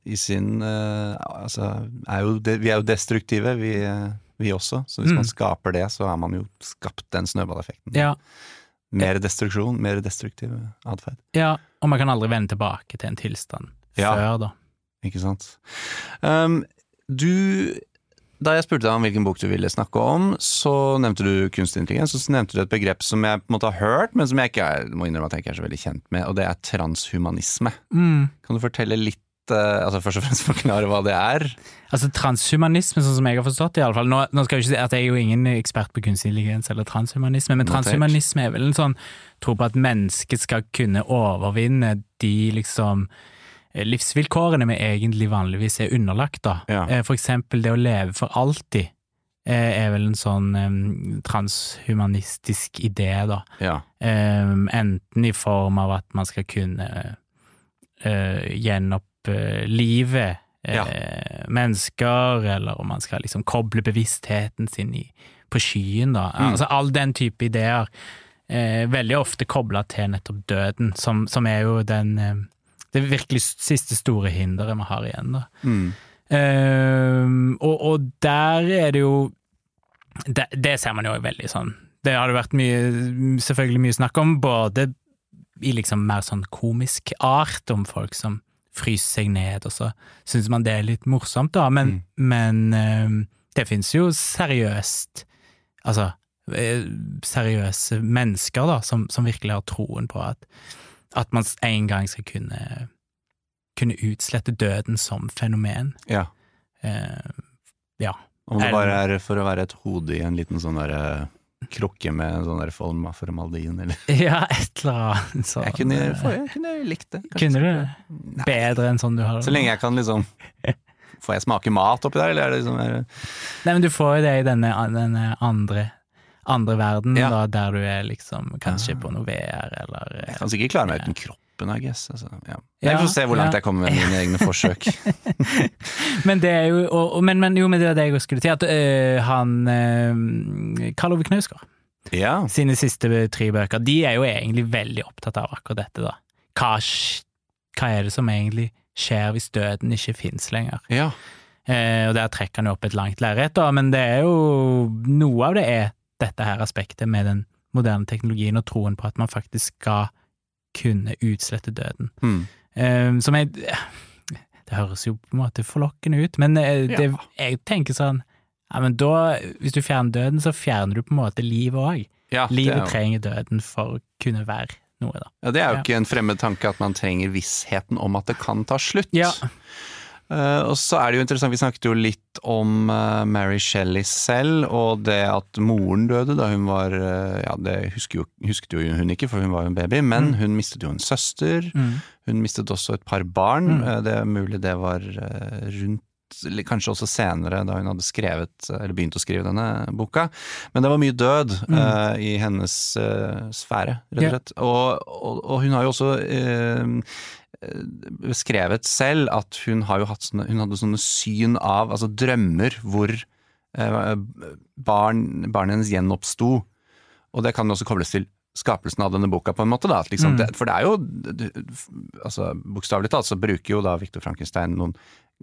B: i sin eh, Altså, er jo vi er jo destruktive. Vi, eh, vi også. Så hvis
C: Mm.
B: man skaper det, så har man jo skapt den snøballeffekten.
C: Ja,
B: Mer destruksjon, mer destruktiv atferd.
C: ja, og man kan aldri vende tilbake til en tilstand
B: Ja.
C: før, da.
B: Ikke sant. Um, du Da jeg spurte deg om hvilken bok du ville snakke om, så nevnte du kunstig intelligens, og så nevnte du et begrep som jeg på en måte har hørt, men som jeg ikke er, må innrømme at jeg ikke er så veldig kjent med, og det er transhumanisme.
C: Mm.
B: Kan du fortelle litt eh, altså Først og fremst [laughs] forklare hva det er?
C: Altså Transhumanisme, sånn som jeg har forstått det, i alle fall. Nå, nå skal jeg ikke si at jeg er jo ingen ekspert på kunstig intelligens eller transhumanisme, men transhumanisme er vel en sånn tro på at mennesket skal kunne overvinne de liksom livsvilkårene vi egentlig vanligvis er underlagt, da.
B: Ja.
C: Eh, For eksempel det å leve for alltid eh, er vel en sånn um, transhumanistisk idé, da.
B: Ja.
C: Um, enten i form av at man skal kunne uh, gjenopplive uh,
B: Ja.
C: mennesker, eller om man skal liksom koble bevisstheten sin i, på skyen, da.
B: Mm.
C: Altså all den type ideer. Eh, veldig ofte kobla til nettopp døden, som, som er jo den det virkelig siste store hinderet vi har igjen, da.
B: Mm.
C: Uh, og, og der er det jo det, det ser man jo veldig sånn Det har det vært mye, selvfølgelig mye snakk om, både i liksom mer sånn komisk art, om folk som fryser seg ned, og så syns man det er litt morsomt, da, men, men uh, det finnes jo seriøst Altså eh, seriøse mennesker, da, som, som virkelig har troen på at, at man en gang skal kunne kunne utslette døden som fenomen.
B: ja.
C: Eh, ja.
B: Om det bare er for å være et hode i en liten sånn derre krukke med en sånn der forma formaldin, eller [laughs]
C: ja, et eller annet sånt.
B: jeg kunne, for, jeg kunne likt det. kanskje.
C: Kunne du det? Bedre enn sånn du har det?
B: Så lenge jeg kan liksom [laughs] Får jeg smake mat oppi der, eller er det liksom er,
C: Nei, men du får jo det i denne, denne andre, andre verden,
B: Ja.
C: da, der du er liksom kanskje
B: ja.
C: på noe VR, eller
B: Jeg kan sikkert klare meg uten kroppen, I guess. Altså, ja. Jeg får se hvor langt jeg kommer med mine egne forsøk. [laughs]
C: Men det er jo og, men, men jo, men det er det jeg skulle si, at øh, han øh, Karl Ove Knausgård
B: Ja.
C: sine siste tre bøker, de er jo egentlig veldig opptatt av akkurat dette, da. Hva, hva er det som egentlig skjer hvis døden ikke fins lenger?
B: ja.
C: Eh, og der trekker han jo opp et langt lerret, men det er jo Noe av det er dette her aspektet med den moderne teknologien og troen på at man faktisk skal kunne utslette døden.
B: Mm.
C: Um, som jeg Det høres jo på en måte forlokkende ut, men det, ja. jeg tenker sånn ja, men da, Hvis du fjerner døden, så fjerner du på en måte livet òg.
B: Ja,
C: Livet
B: er jo,
C: trenger døden for å kunne være noe, da.
B: ja, det er jo ikke en fremmed tanke at man trenger vissheten om at det kan ta slutt.
C: Ja.
B: Eh, og så er det jo interessant, vi snakket jo litt om uh, Mary Shelley selv, og det at moren døde da hun var uh, Ja, det jo, husket jo hun ikke, for hun var jo en baby, men hun mistet jo en søster.
C: Mm.
B: Hun mistet også et par barn.
C: Mm.
B: Det er mulig det var rundt Kanskje også senere, da hun hadde skrevet, eller begynt å skrive denne boka. Men det var mye død eh, i hennes sfære, rett og slett. Yeah. Og, og, og hun har jo også beskrevet selv at hun jo sånne, hun hadde sånne syn av, altså drømmer, hvor eh, barn, barnet hennes gjenoppsto. Og det kan også kobles til skapelsen av denne boka, på en måte. da, liksom,
C: Mm.
B: det, For det er jo altså Bokstavelig talt så bruker jo da Viktor Frankenstein noen,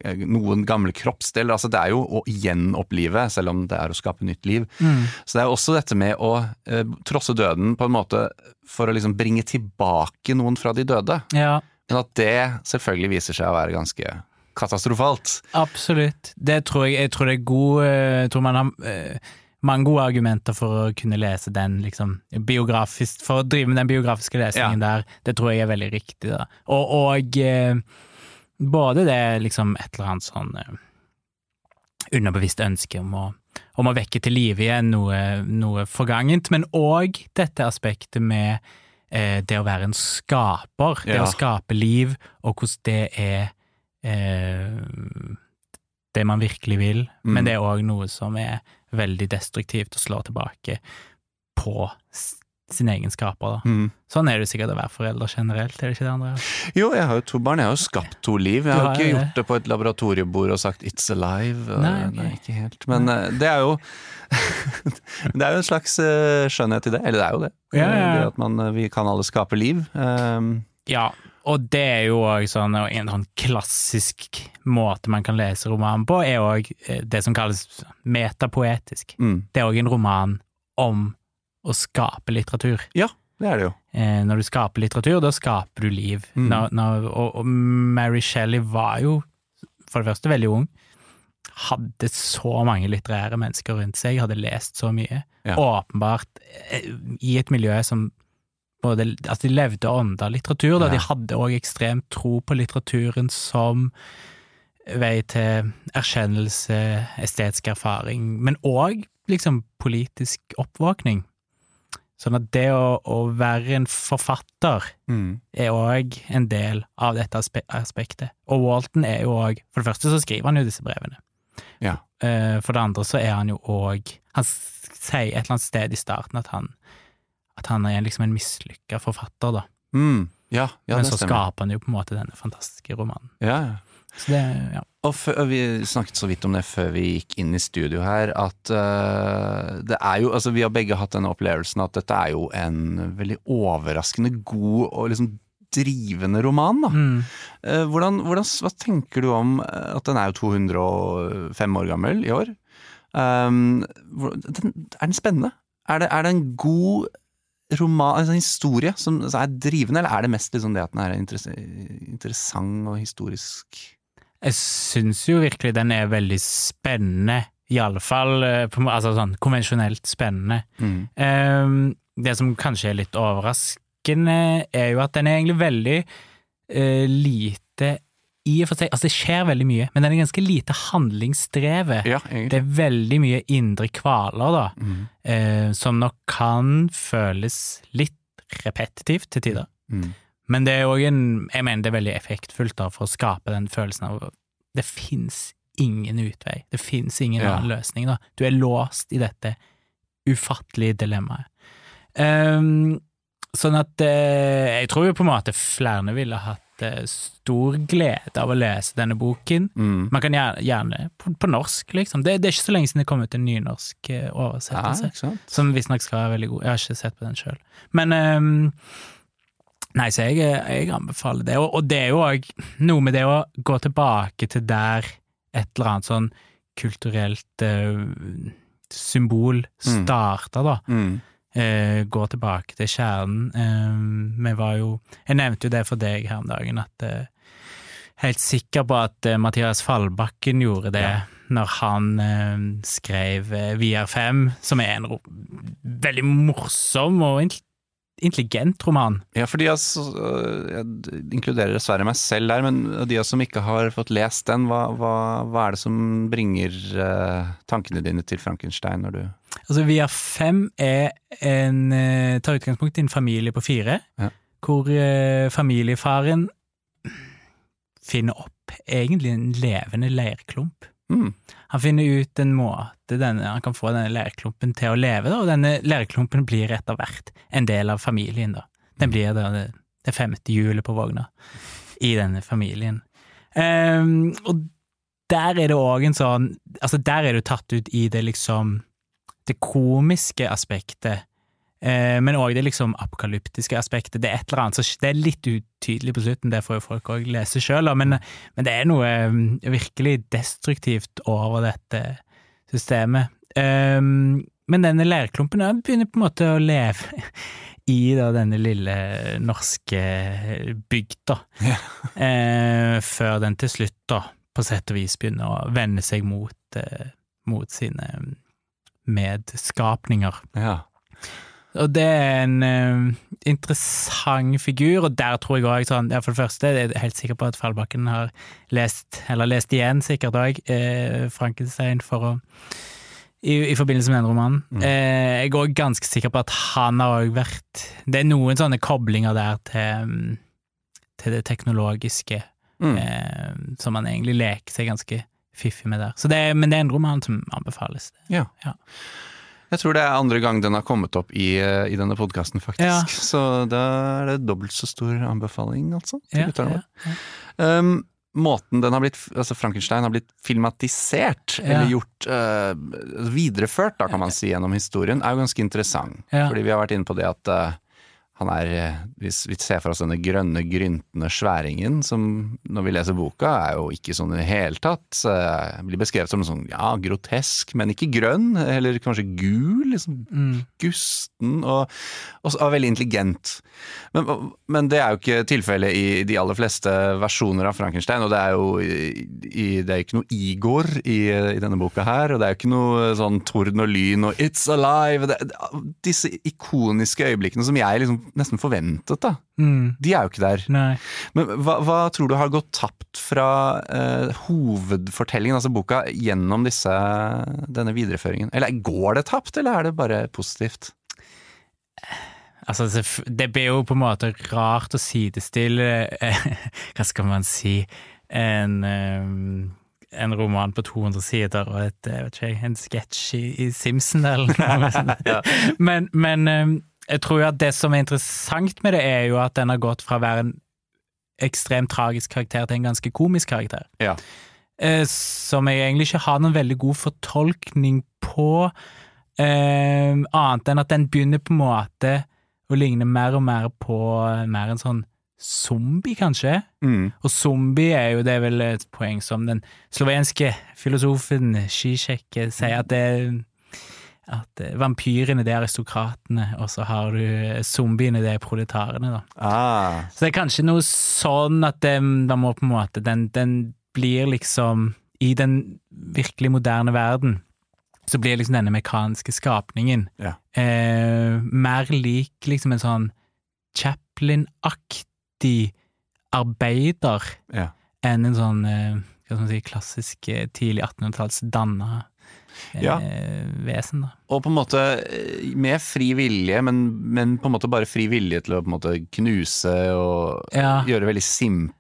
B: eh, noen gamle kroppsdeler. altså Det er jo å gjenopplive, selv om det er å skape nytt liv.
C: Mm.
B: Så det er også dette med å eh, trosse døden på en måte for å liksom bringe tilbake noen fra de døde.
C: ja.
B: Men at det selvfølgelig viser seg å være ganske katastrofalt.
C: Absolutt. Det tror jeg, jeg tror det er god eh, Jeg tror man har eh, mange gode argumenter for å kunne lese den, liksom, biografisk, for å drive med den biografiske lesningen der. Det tror jeg er veldig riktig, da. Og, og eh, både det, liksom, et eller annet sånn underbevisst ønske om å, om å vekke til live igjen noe, noe forgangent, men òg dette aspektet med eh, det å være en skaper, det
B: Ja.
C: å skape liv, og hvordan det er eh, det man virkelig vil,
B: Mm.
C: men det er òg noe som er veldig destruktivt og slår tilbake på s- egenskaper. Da.
B: Mm.
C: Sånn er det sikkert å være forelder generelt, er det ikke det, Andreas?
B: Jo, jeg har jo to barn. Jeg har jo skapt to liv. Jeg har
C: har
B: ikke gjort det på et laboratoriebord og sagt 'it's alive'.
C: Nei, okay.
B: Nei, ikke helt. Men Nei. det er jo [laughs] Det er jo en slags eh, skjønnhet i det. Eller det er jo det.
C: Ja, ja, ja.
B: Det at man, eh, vi kan alle skape liv. Um,
C: Ja, og det er jo òg sånn en sånn klassisk måte man kan lese romanen på, er òg det som kalles metapoetisk.
B: Mm.
C: Det er òg en roman om å skape litteratur.
B: Ja, det er det jo.
C: Eh, når du skaper litteratur, da skaper du liv.
B: Mm.
C: Når, når, og, og Mary Shelley var jo for det første veldig ung. Hadde så mange litterære mennesker rundt seg, hadde lest så mye.
B: Ja.
C: Åpenbart eh, i et miljø som både Altså, de levde ånda litteratur, da.
B: Ja.
C: De hadde òg ekstremt tro på litteraturen som vei til erkjennelse, estetisk erfaring, men òg liksom politisk oppvåkning. Sånn at det å, å være en forfatter
B: Mm.
C: er òg en del av dette aspe aspektet. Og Walton er jo òg For det første så skriver han jo disse brevene.
B: Ja.
C: Eh, For det andre så er han jo òg Han sier et eller annet sted i starten at han At han er liksom en mislykka forfatter, da.
B: Mm. Ja, ja,
C: Men så
B: stemmer.
C: skaper han jo på en måte denne fantastiske romanen.
B: Ja, ja.
C: Det, ja.
B: Og og vi snakket så vidt om det før vi gikk inn i studio her, at uh, det er jo Altså, vi har begge hatt denne opplevelsen at dette er jo en veldig overraskende god og liksom drivende roman, da.
C: Mm.
B: Uh, hvordan, hvordan, hva tenker du om eh, at den er jo 205 år gammel i år? Um, den, er den spennende? Er det, er det en god roman, altså en historie som altså er drivende, eller er det mest liksom det at den er interess interessant og historisk?
C: Jeg syns jo virkelig den er veldig spennende, iallfall altså sånn konvensjonelt spennende.
B: Mm.
C: Ehm, det som kanskje er litt overraskende, er jo at den er egentlig veldig eh, lite i og for seg Altså, det skjer veldig mye, men den er ganske lite handlingsdrevet.
B: Ja,
C: Det er veldig mye indre kvaler, da,
B: Mm.
C: eh, som nok kan føles litt repetitivt til tider.
B: Mm.
C: Men det er òg en Jeg mener det er veldig effektfullt da, for å skape den følelsen av Det fins ingen utvei. Det fins ingen
B: Ja.
C: annen løsning, da. Du er låst i dette ufattelige dilemmaet. Um, sånn at eh, jeg tror jo på en måte flere ville hatt eh, stor glede av å lese denne boken.
B: Mm.
C: Man kan gjerne, gjerne på, på norsk, liksom. Det, det er ikke så lenge siden det kom ut en nynorsk eh, oversettelse.
B: ja?
C: Som visstnok skal være veldig god. Jeg har ikke sett på den sjøl. Men ehm, Nei, så jeg, jeg anbefaler det. Og, og det er jo òg noe med det å gå tilbake til der et eller annet sånn kulturelt eh, symbol starta, da.
B: Mm.
C: Eh, gå tilbake til kjernen. Eh, vi var jo Jeg nevnte jo det for deg her om dagen, at eh, Helt sikker på at eh, Mathias Fallbakken gjorde det
B: Ja.
C: når han eh, skrev eh, VR5, som er en ro veldig morsom og intelligent roman.
B: Ja, for de øh, Jeg inkluderer dessverre meg selv der, men de som ikke har fått lest den, hva, hva, hva er det som bringer øh, tankene dine til Frankenstein når du
C: Altså, VR5 er en eh, tar utgangspunkt i en familie på fire,
B: Ja.
C: hvor familiefaren finner opp egentlig en levende leirklump.
B: Mm.
C: Han finner ut en måte denne, han kan få denne leirklumpen til å leve, da, og denne leirklumpen blir etter hvert en del av familien. da. Den blir da det, det femte hjulet på vogna i denne familien. Um, og der er det òg en sånn Altså, der er det tatt ut i det liksom det komiske aspektet, men òg det liksom apokalyptiske aspektet. Det er et eller annet, så det er litt utydelig på slutten, det får jo folk òg lese sjøl, men, men det er noe mm, virkelig destruktivt over dette systemet. Um, men denne leirklumpen begynner på en måte å leve [laughs] i da, denne lille norske bygda,
B: Ja.
C: eh, før den til slutt, da, på sett og vis begynner å vende seg mot, eh, mot sine medskapninger.
B: Ja.
C: Og det er en uh, interessant figur, og der tror jeg òg sånn ja, For det første er jeg helt sikker på at Fallbakken har lest, eller lest igjen sikkert òg, uh, Frankenstein for å i, i forbindelse med den romanen. Eh, jeg er òg ganske sikker på at han har òg vært Det er noen sånne koblinger der til, mm, til det teknologiske,
B: Mm.
C: eh, som han egentlig leker seg ganske fiffig med der. Så det er, men det er en roman som anbefales.
B: ja.
C: Ja.
B: Jeg tror det er andre gang den har kommet opp i, øh, i denne podkasten, faktisk.
C: Ja.
B: Så da er det dobbelt så stor anbefaling, altså. Til
C: Ja, ja.
B: Um, måten den har blitt, altså Frankenstein har blitt filmatisert, eller gjort uh, videreført, da kan man si, gjennom historien, er jo ganske interessant. Fordi vi har vært inne på det at øh, han er eh, Hvis vi ser for oss denne grønne, gryntende sværingen som når vi leser boka, er jo ikke sånn i det hele tatt. Eh, Blir beskrevet som sånn ja, grotesk, men ikke grønn, eller kanskje gul. liksom Gusten og, og, og veldig intelligent. Men, men det er jo ikke tilfellet i de aller fleste versjoner av Frankenstein, og det er jo i, det er ikke noe Igor i, i denne boka her, og det er jo ikke noe sånn torden og lyn og It's alive! Det, disse ikoniske øyeblikkene som jeg liksom nesten forventet, da.
C: Mm.
B: De er jo ikke der.
C: Nei.
B: Men hva, hva tror du har gått tapt fra eh, hovedfortellingen, altså boka, gjennom disse, denne videreføringen? Eller går det tapt, eller er det bare positivt?
C: Altså, det blir jo på en måte rart å sidestille eh, [laughs] Hva skal man si En, eh, en roman på 200 sider og et, jeg vet ikke, en sketsj i, i Simpson eller noe [laughs] sånt. Men, men eh, jeg tror jo at det som er interessant med det, er jo at den har gått fra å være en ekstremt tragisk karakter til en ganske komisk karakter.
B: Ja.
C: Eh, som jeg egentlig ikke har noen veldig god fortolkning på, eh, annet enn at den begynner på en måte å ligne mer og mer på eh, mer en sånn zombie, kanskje.
B: Mm.
C: Og zombie er jo det er vel et poeng som den slovenske filosofen Zizek sier at det at eh, vampyrene det er aristokratene, og så har du eh, zombiene det er proletarene, da.
B: Ah,
C: Så det er kanskje noe sånn at det, da må på en måte den, den blir liksom I den virkelig moderne verden så blir liksom denne mekaniske skapningen
B: Ja.
C: eh, mer lik liksom en sånn Chaplin-aktig arbeider
B: ja.
C: enn en sånn eh, hva skal man si, klassisk eh, tidlig 1800-talls danna
B: Ja.
C: vesen, da.
B: Og på en måte eh, med fri vilje, men, men på en måte bare fri vilje til å på en måte knuse og
C: Ja.
B: gjøre veldig simple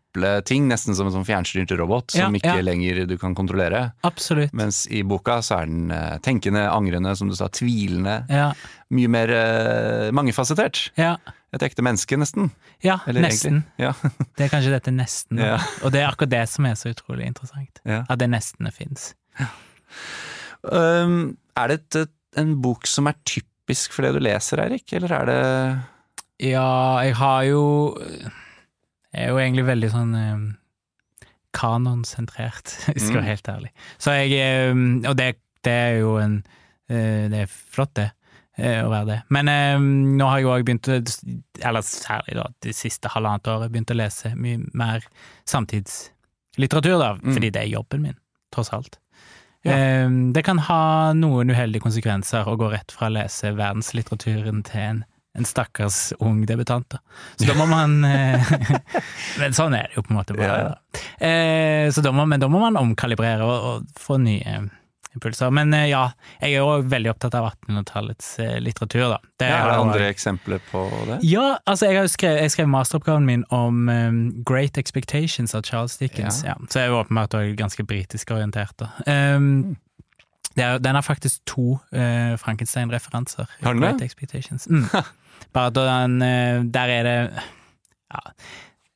B: ting, nesten som en sånn fjernstyrt robot som
C: Ja,
B: ikke
C: ja.
B: lenger du kan kontrollere.
C: Absolutt.
B: Mens i boka så er den eh, tenkende, angrende, som du sa, tvilende.
C: Ja.
B: Mye mer uh, mangefasettert.
C: Ja.
B: Et ekte menneske, nesten.
C: ja
B: Eller
C: nesten.
B: Ja. [laughs]
C: Det er kanskje dette nesten.
B: Ja.
C: og det er akkurat det som er så utrolig interessant.
B: Ja.
C: At det nestene fins.
B: Um, er det et, en bok som er typisk for det du leser, Eirik, eller er det
C: Ja, jeg har jo Jeg er jo egentlig veldig sånn um, kanonsentrert, [laughs] hvis jeg skal
B: Mm.
C: være helt ærlig. Så jeg um, Og det, det er jo en uh, Det er flott, det. eh, Å være det. Men eh, nå har jeg òg begynt Eller særlig da det siste halvannet året, begynt å lese mye mer samtidslitteratur, da,
B: Mm.
C: fordi det er jobben min, tross alt.
B: Ja.
C: Eh, Det kan ha noen uheldige konsekvenser å gå rett fra å lese verdenslitteraturen til en, en stakkars ung debutant. Da. Så da må man [laughs] eh, [laughs] Men sånn er det jo på en måte bare.
B: Ja, ja.
C: Da. Eh, Så da må, men da må man omkalibrere og, og få nye impulser. Men eh, ja, jeg er jo veldig opptatt av 1800-tallets eh, litteratur, da. Det
B: ja, Er det andre eksempler på det?
C: ja, altså jeg skrevet, jeg skrev masteroppgaven min om um, Great Expectations av Charles Dickens.
B: Ja.
C: Ja. Så jeg er åpenbart òg ganske britisk orientert. Da. Um, det er, den har faktisk to uh, Frankenstein-referanser.
B: Har den?
C: Great Expectations. Mm. [laughs] Bare at den, uh, der er det ja,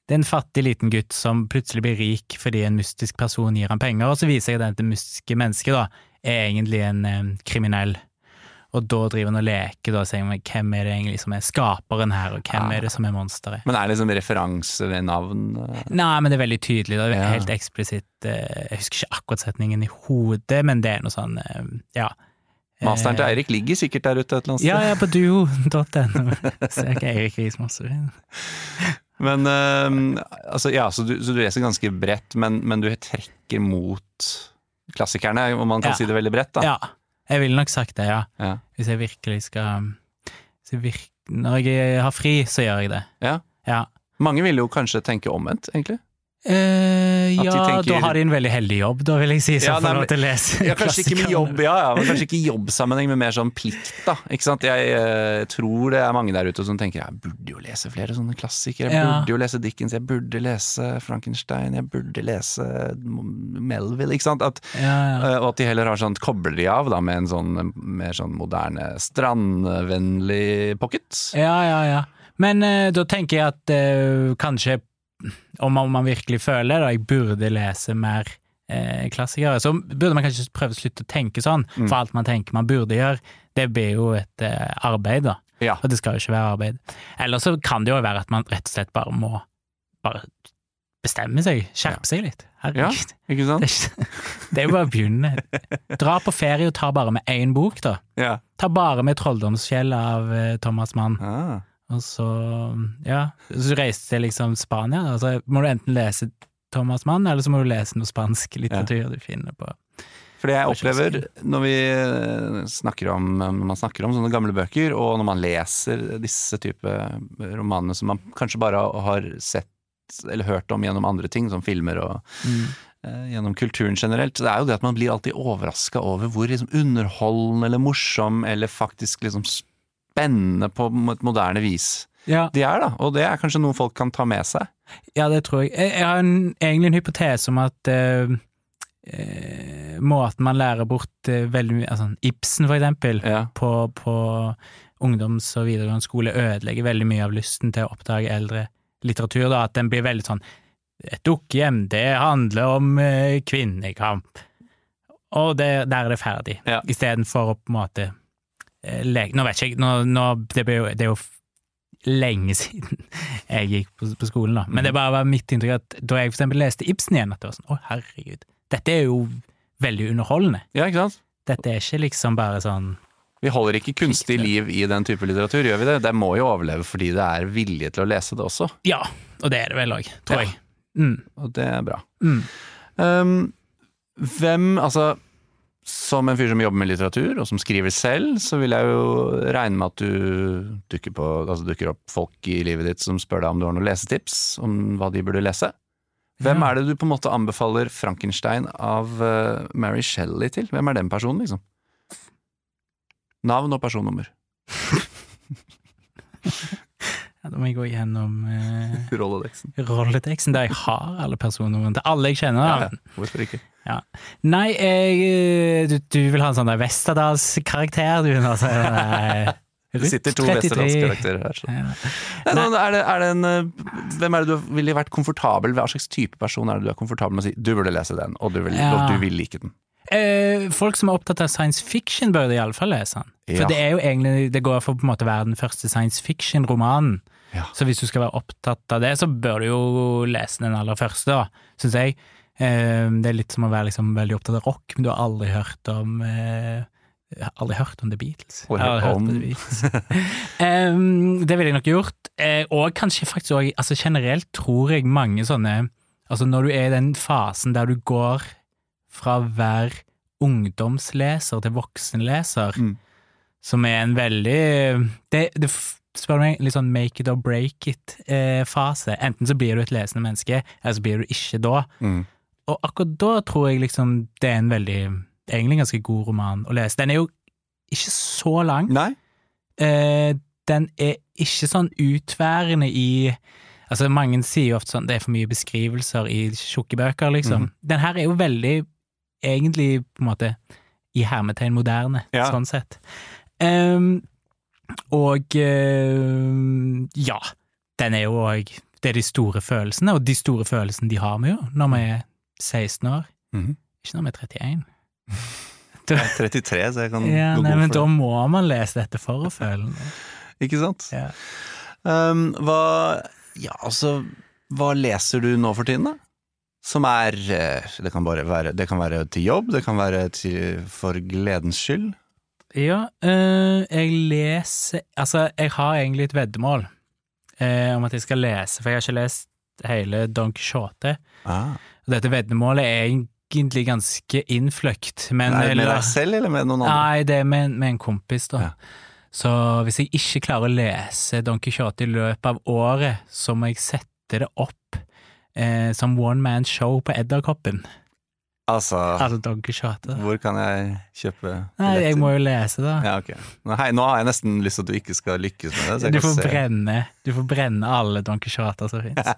C: det er en fattig liten gutt som plutselig blir rik fordi en mystisk person gir ham penger, og så viser jeg den til mystiske mennesket da, er egentlig en eh, kriminell. Og da driver han og leker da, og sier hvem er det egentlig som er skaperen her, og hvem
B: ja.
C: er det som er monsteret?
B: Men er det liksom referanse ved navn?
C: Nei, men det er veldig tydelig, det er
B: Ja.
C: helt eksplisitt. eh, Jeg husker ikke akkurat setningen i hodet, men det er noe sånn, eh, ja.
B: Masteren til
C: Eh,
B: Eirik ligger sikkert der ute et eller annet sted.
C: Ja, ja, på duo.no. Ser [laughs] ikke Eirik Rismasse.
B: Men um, altså, ja, så du, så du leser ganske bredt, men, men du trekker mot klassikerne, om man kan si det veldig bredt, da.
C: Ja, jeg ville nok sagt det, ja.
B: Ja.
C: Hvis jeg virkelig skal jeg virke, Når jeg har fri, så gjør jeg det.
B: Ja.
C: Ja,
B: Mange ville jo kanskje tenke omvendt, egentlig.
C: Eh, ja
B: tenker-
C: da har de en veldig heldig jobb, da, vil jeg si,
B: Ja, nei, men- Ja, kanskje ikke med jobb, ja, ja, men kanskje ikke jobbsammenheng, men mer sånn plikt, da. Ikke sant? Jeg eh, tror det er mange der ute som tenker jeg burde jo lese flere sånne klassikere. Jeg burde jo lese Dickens, jeg burde lese Frankenstein, jeg burde lese Melville, ikke sant? At, eh, og at de heller har sånn kobler de av da med en sånn mer sånn moderne strandvennlig pocket.
C: ja, ja, ja. Men eh, da tenker jeg at eh, kanskje, om man, om man virkelig føler det, jeg burde lese mer eh, klassikere, så burde man kanskje prøve å slutte å tenke sånn,
B: Mm.
C: for alt man tenker man burde gjøre, det blir jo et eh, arbeid, da.
B: Ja.
C: Og det skal jo ikke være arbeid. Eller så kan det jo være at man rett og slett bare må bare bestemme seg, skjerpe seg litt. Herregud.
B: Ikke sant?
C: Det, er ikke, [laughs] det er jo bare å begynne. Dra på ferie og ta bare med én bok, da.
B: Ja.
C: Ta bare med 'Trolldomsfjellet' av eh, Thomas Mann.
B: Ah.
C: Og så, ja, så reiste jeg liksom Spania. Da. Så må du enten lese Thomas Mann, eller så må du lese noe spansk litteratur du finner på. For det jeg
B: opplever, når vi eh, snakker om, når man snakker om sånne gamle bøker, og når man leser disse type romanene som man kanskje bare har sett eller hørt om gjennom andre ting, som filmer og
C: Mm.
B: eh, gjennom kulturen generelt, det er jo det at man blir alltid overraska over hvor liksom underholdende eller morsom eller faktisk liksom spennende på et moderne vis
C: Ja,
B: de er, da. Og det er kanskje noe folk kan ta med seg.
C: ja, det tror jeg. Jeg, har en, egentlig en hypotese om at eh, måten man lærer bort eh, veldig mye altså Ibsen, for eksempel,
B: Ja.
C: på, på ungdoms- og videregående skole ødelegger veldig mye av lysten til å oppdage eldre litteratur. Da, at den blir veldig sånn Et dukkehjem, det handler om kvinnekamp. Og det, der er det ferdig.
B: Ja.
C: Istedenfor å på en måte eh, leke Nå vet jeg ikke, nå, nå, det, ble jo, det er jo lenge siden [laughs] jeg gikk på, på skolen, da. Men det bare var mitt inntrykk at da jeg for eksempel leste Ibsen igjen, at det var sånn Å, herregud. Dette er jo veldig underholdende.
B: Ja, ikke sant?
C: Dette er ikke liksom bare sånn
B: Vi holder ikke kunstig liv i den type litteratur, gjør vi det? Det må jo overleve fordi det er vilje til å lese det også,
C: Ja, og det er det vel òg, tror
B: Ja.
C: jeg. Mm.
B: og det er bra.
C: Mm.
B: Um, hvem, altså Som en fyr som jobber med litteratur, og som skriver selv, så vil jeg jo regne med at du dukker, på, altså dukker opp folk i livet ditt som spør deg om du har noen lesetips om hva de burde lese. Hvem er det du på en måte anbefaler Frankenstein av eh, Mary Shelley til? Hvem er den personen, liksom? Navn og personnummer. [laughs]
C: Ja, da må jeg gå gjennom eh, [laughs]
B: Rolledexen.
C: rolleteksten der jeg har alle personnumrene til alle jeg kjenner.
B: Ja, ja. Hvorfor ikke?
C: Nei, jeg, eh, du, du vil ha en sånn Westerdals-karakter, du? Altså, nei, [laughs]
B: Det sitter to
C: 33.
B: Westerdals-karakterer her. Så.
C: Ja.
B: Nei, er det, er det en, eh, hvem er det du ville vært komfortabel Hva slags type person er det du er komfortabel med å si du burde lese den, og du vil,
C: Ja.
B: og du vil like den?
C: Eh, folk som er opptatt av science fiction, bør iallfall lese den. For
B: Ja.
C: det er jo egentlig Det går for på en måte å være den første science fiction-romanen.
B: Ja.
C: Så hvis du skal være opptatt av det, så bør du jo lese den aller første, da, syns jeg. Eh, det er litt som å være liksom veldig opptatt av rock, men du har aldri hørt om eh, jeg har aldri hørt om The Beatles. Jeg har
B: hørt
C: hørt
B: om-
C: The Beatles. um, [laughs] det ville jeg nok gjort. Eh, og kanskje faktisk òg altså Generelt tror jeg mange sånne Altså når du er i den fasen der du går fra å være ungdomsleser til voksenleser,
B: Mm.
C: som er en veldig Det, det spør du meg, litt sånn make it or break it-fase. Enten så blir du et lesende menneske, eller så blir du ikke da.
B: Mm.
C: Og akkurat da tror jeg liksom det er en veldig Egentlig en ganske god roman å lese. Den er jo ikke så lang.
B: Nei?
C: Eh, den er ikke sånn utværende i Altså, mange sier jo ofte sånn det er for mye beskrivelser i tjukke bøker, liksom.
B: Mm.
C: Den her er jo veldig, egentlig, på en måte, i hermetegn moderne,
B: Ja.
C: sånn sett. Ehm, og eh, ja, den er jo òg Det er de store følelsene, og de store følelsene de har vi jo når vi er 16 år.
B: Mhm.
C: Ikke når vi er 31. [laughs]
B: Jeg er 33, så jeg kan
C: Ja,
B: gå
C: nei,
B: god
C: men
B: for
C: da må man lese dette for å føle noe. [laughs]
B: Ikke sant?
C: Ja.
B: Um, hva Ja, altså Hva leser du nå for tiden, da? Som er eh, Det kan bare være Det kan være til jobb, det kan være til, for gledens skyld.
C: Ja, øh, jeg leser Altså, jeg har egentlig et veddemål eh, om at jeg skal lese, for jeg har ikke lest hele Don Quijote.
B: Ah.
C: Dette veddemålet er egentlig ganske innfløkt, men
B: er med deg selv, eller med noen andre?
C: Nei, det er med, med en kompis, da.
B: Ja.
C: Så hvis jeg ikke klarer å lese Don Quijote i løpet av året, så må jeg sette det opp eh, som one man show på Edderkoppen.
B: Altså,
C: Altså
B: hvor kan jeg kjøpe
C: Nei, jeg må jo lese da.
B: Ja, okay. Nå, hei, nå har jeg nesten lyst til at du ikke skal lykkes med det.
C: Du får, brenne, du får brenne alle Don Quijoter som fins.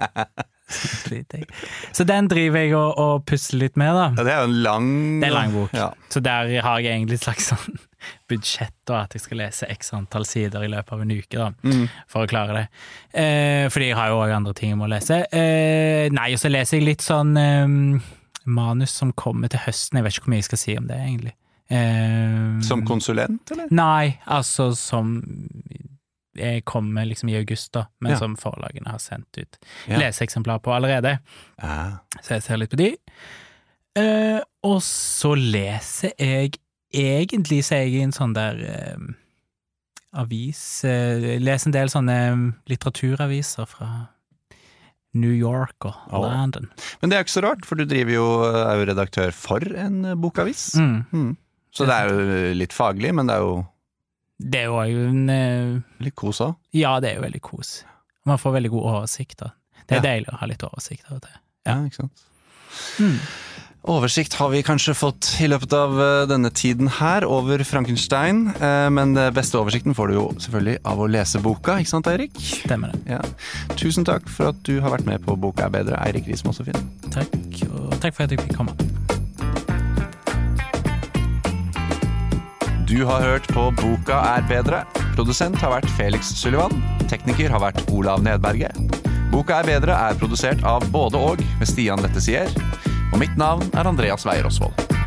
C: [laughs] Så den driver jeg og, og pusler litt med, da.
B: Ja, det er jo en lang
C: Det er en lang bok.
B: Ja.
C: Så der har jeg egentlig et slags sånn [laughs] budsjett, da, at jeg skal lese x antall sider i løpet av en uke, da,
B: Mm.
C: for å klare det. Eh, fordi jeg har jo òg andre ting jeg må lese. Eh, nei, og så leser jeg litt sånn eh, manus som kommer til høsten. Jeg vet ikke hvor mye jeg skal si om det, egentlig. Eh,
B: Som konsulent, eller?
C: Nei, altså som jeg kommer liksom i august, da, men
B: Ja.
C: som forlagene har sendt ut
B: Ja.
C: leseeksemplar på allerede.
B: Ja.
C: Så jeg ser litt på de. Eh, og så leser jeg Egentlig så jeg i en sånn der eh, avis eh, Leser en del sånne litteraturaviser fra New York og
B: Å.
C: London.
B: Men det er ikke så rart, for du driver jo, er jo redaktør for en eh, bokavis.
C: Mm.
B: Mm. Så det er jo litt faglig, men det er jo
C: Det er jo en eh,
B: litt kos òg.
C: Ja, det er jo veldig kos. Man får veldig god oversikt, da. Det er
B: Ja.
C: deilig å ha litt oversikt over det. Ja,
B: Ja, ikke sant.
C: Mm.
B: Oversikt har vi kanskje fått i løpet av eh, denne tiden her over Frankenstein, eh, men den beste oversikten får du jo selvfølgelig av å lese boka, ikke sant Eirik?
C: Stemmer det.
B: Ja. Tusen takk for at du har vært med på Boka er bedre, Eirik Riis Mossefinn.
C: Takk, og takk for at jeg fikk komme.
B: Du har hørt på Boka er bedre. Produsent har vært Felix Sullivan. Tekniker har vært Olav Nedberget. Boka er bedre er produsert av både og med Stian Lette Sier. Og mitt navn er Andreas Weier Osvold.